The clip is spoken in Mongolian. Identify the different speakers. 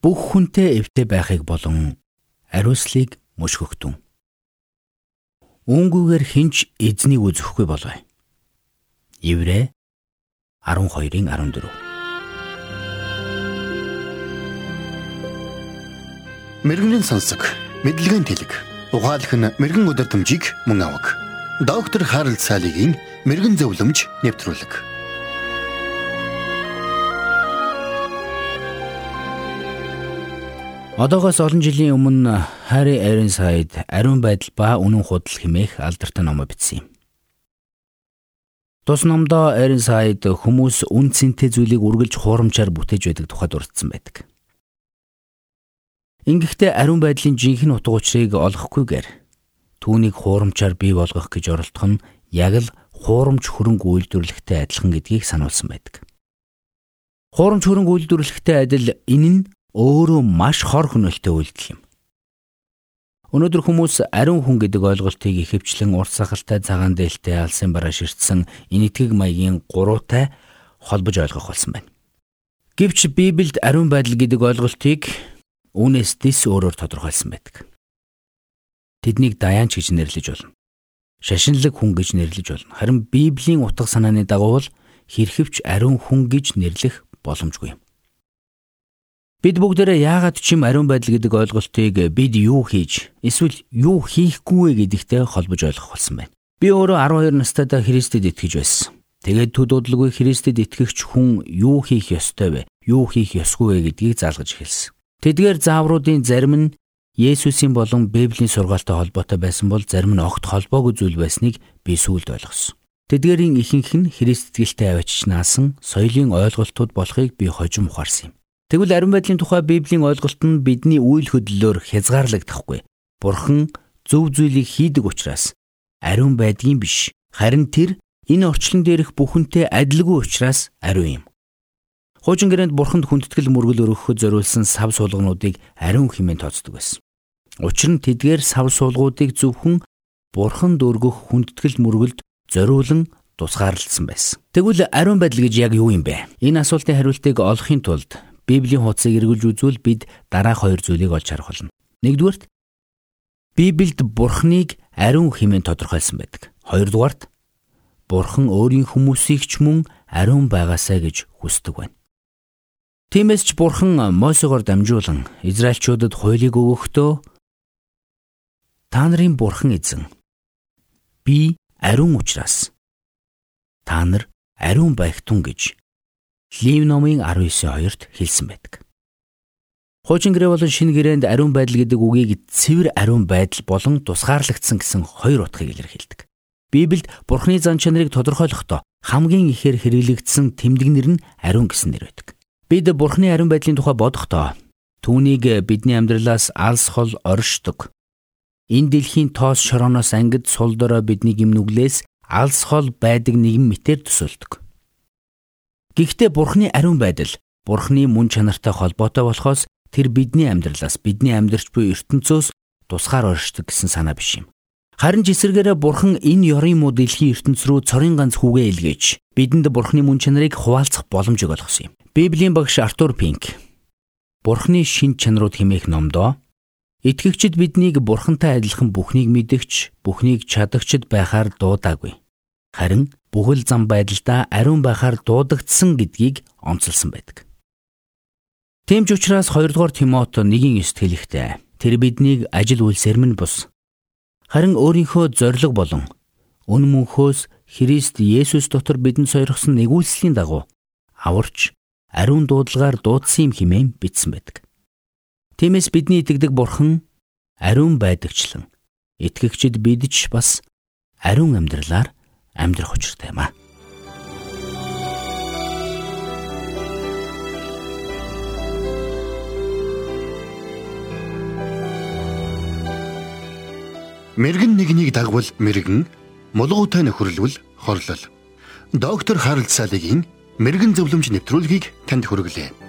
Speaker 1: бүх хүнтэй эвтэй байхыг болон ариуслыг мөшгөгдөн. Үүнгүүгээр хинч эзнийг үзэхгүй болов. Еврэ 12-ын 14
Speaker 2: Мэргэний сонсог, мэдлэгийн тэлэг. Ухаалх нь мэрэгэн өдөр төмжийг мөн авах. Доктор Харалт цаалогийн мэрэгэн зөвлөмж нэвтрүүлэг.
Speaker 1: Одоогоос олон жилийн өмнө Harry Ironside ариун байдал ба үнэн худал хэмээх алдартай номоо бичсэн юм. Тус номдоо Ironside хүмүүс үн цэнтэй зүйлийг үргэлж хуурамчаар бүтээж байдаг тухайд дурдсан байдаг. Ингэхдээ ариун байдлын жинхэнэ утга учирыг олохгүйгээр түүнийг хуурамчаар бий болгох гэж оролдох нь яг л хуурамч хөрөнгө үйлдвэрлэхтэй адилхан гэдгийг сануулсан байдаг. Хуурамч хөрөнгө үйлдвэрлэхтэй адил энэ нь өөрөө маш хор хөнөөлтэй үйлдэл юм. Өнөөдөр хүмүүс ариун хүн гэдэг ойлголтыг ихэвчлэн урт сахалтай цагаан дээлтэй алсын бараа ширтсэн энэтхэг маягийн гуруутай холбож ойлгох болсон байна. Гэвч Библиэд ариун байдал гэдэг ойлголтыг үүнээс дэс өөрөөр тодорхойлсон байдаг. Тэднийг даяанч гэж нэрлэж болно. Шашинлаг хүн гэж нэрлэж болно. Харин Библийн утга санааны дагуу хэрхэвч ариун хүн гэж нэрлэх боломжгүй юм. Бид бүгдээрээ яагаад ч юм ариун байдал гэдэг ойлголтыг бид юу хийж эсвэл юу хийхгүй вэ гэдэгтэй холбож ойлгох болсон байна. Би өөрөө 12 настайдаа Христэд итгэж байсан. Тэгээд төд удалгүй Христэд итгэгч хүн юу хийх ёстой вэ? Юу хийх ёсгүй вэ гэдгийг заалгаж эхэлсэн. Тэдгээр заавруудын зарим нь Есүсийн болон Библийн сургаалтай холбоотой байсан бол зарим нь огт холбоогүй зүйл байсныг би сүүлд ойлгосон. Тэдгээрийн ихэнх нь Христ итгэлтэй авчиж наасан соёлын ойлголтууд болохыг би хожим ухаарсан юм. Тэгвэл ариун байдлын тухай Библийн ойлголт нь бидний үйл хөдлөлөөр хязгаарлагдахгүй. Бурхан зөв зүйлийг хийдэг учраас ариун байдгийн биш. Харин тэр энэ орчлон дээрх бүхэнтэй адилгүй учраас ариун юм. Хуучин гэрээнд бурханд хүндэтгэл мөргөл өргөхөд зориулсан сав суулгануудыг ариун хэмээн тооцдог байсан. Учир нь тэдгээр сав суулгуудыг зөвхөн бурханд өргөх хүндэтгэл мөргөлд зориулан тусгаарлалсан байсан. Тэгвэл ариун байдал гэж яг юу юм бэ? Энэ асуултын хариултыг олохын тулд Библийн хуудсыг эргүүлж үзвэл бид дараах хоёр зүйлийг олж харах болно. Нэгдүгээрт Библиэд Бурхныг ариун хэмээн тодорхойлсон байдаг. Хоёрдугаарт Бурхан өөрийн хүмүүсийг ч мөн ариун байгаасаа гэж хүсдэг байна. Тиймээс ч Бурхан Мосегоор дамжуулан Израильчуудад хуулийг өгөхдөө та нарын Бурхан эзэн би ариун учраас та нар ариун байхтун гэж Лив номын 19:2-т хэлсэн байдаг. Хуучин гэрээ болон шинэ гэрээнд ариун байдал гэдэг үгийг цэвэр ариун байдал болон тусгаарлагдсан гэсэн хоёр утгыг илэрхийлдэг. Библиэд Бурхны зан чанарыг тодорхойлохдоо хамгийн ихээр хэрэглэгдсэн тэмдэгнэр нь ариун гэсэн нэр байдаг. Бид Бурхны ариун байдлын тухай бодохдоо түүнийг бидний амьдралаас алс хол оршдог. Энэ дэлхийн тоос шорооноос ангид сул дорой бидний гимнүглээс алс хол байдаг нэгэн мэтэр төсөөлдөг. Гэхдээ Бурхны ариун байдал Бурхны мөн чанартай холбоотой болохоос тэр бидний амьдралаас бидний амьдрч буй ертөнцөөс тусгаар оршдог гэсэн санаа биш юм. Харин ч эсэргээрээ Бурхан энэ ёрын муу дэлхийн ертөнц рүү цорын ганц хүүгээ илгээж бидэнд Бурхны мөн чанарыг хуваалцах боломжийг олгосон юм. Библийн багш Артур Пинк Бурхны шин чанарууд хэмээх номдоо итгэгчид биднийг Бурхантай адилхан бүхнийг мэдэгч, бүхнийг чадагчд байхаар дуудаагүй. Харин бүхэл зам байдалдаа ариун байхаар дуудагдсан гэдгийг онцолсон байдаг. Тийм ч учраас 2 дугаар Тимот 1:9 хэлэхдээ тэр биднийг ажил үйлсээр минь бус. Харин өөрийнхөө зориг болон үн мөнхөөс Христ Есүс дотор бидэнд сойрхсон нэгүүлслийн дагуу аварч ариун дуудлагаар дуудсан юм хэмээн бичсэн байдаг. Тиймээс бидний итгэдэг Бурхан ариун байдагчлан итгэгчид бид ч бас ариун амьдралаар амьдрах учиртай юм аа.
Speaker 2: Мэргэн нэгнийг дагвал мэргэн, мулгуутай нөхөрлөл хорлол. Доктор Харалт цаалогийн мэрэгэн зөвлөмж нэвтрүүлгийг танд хүргэлээ.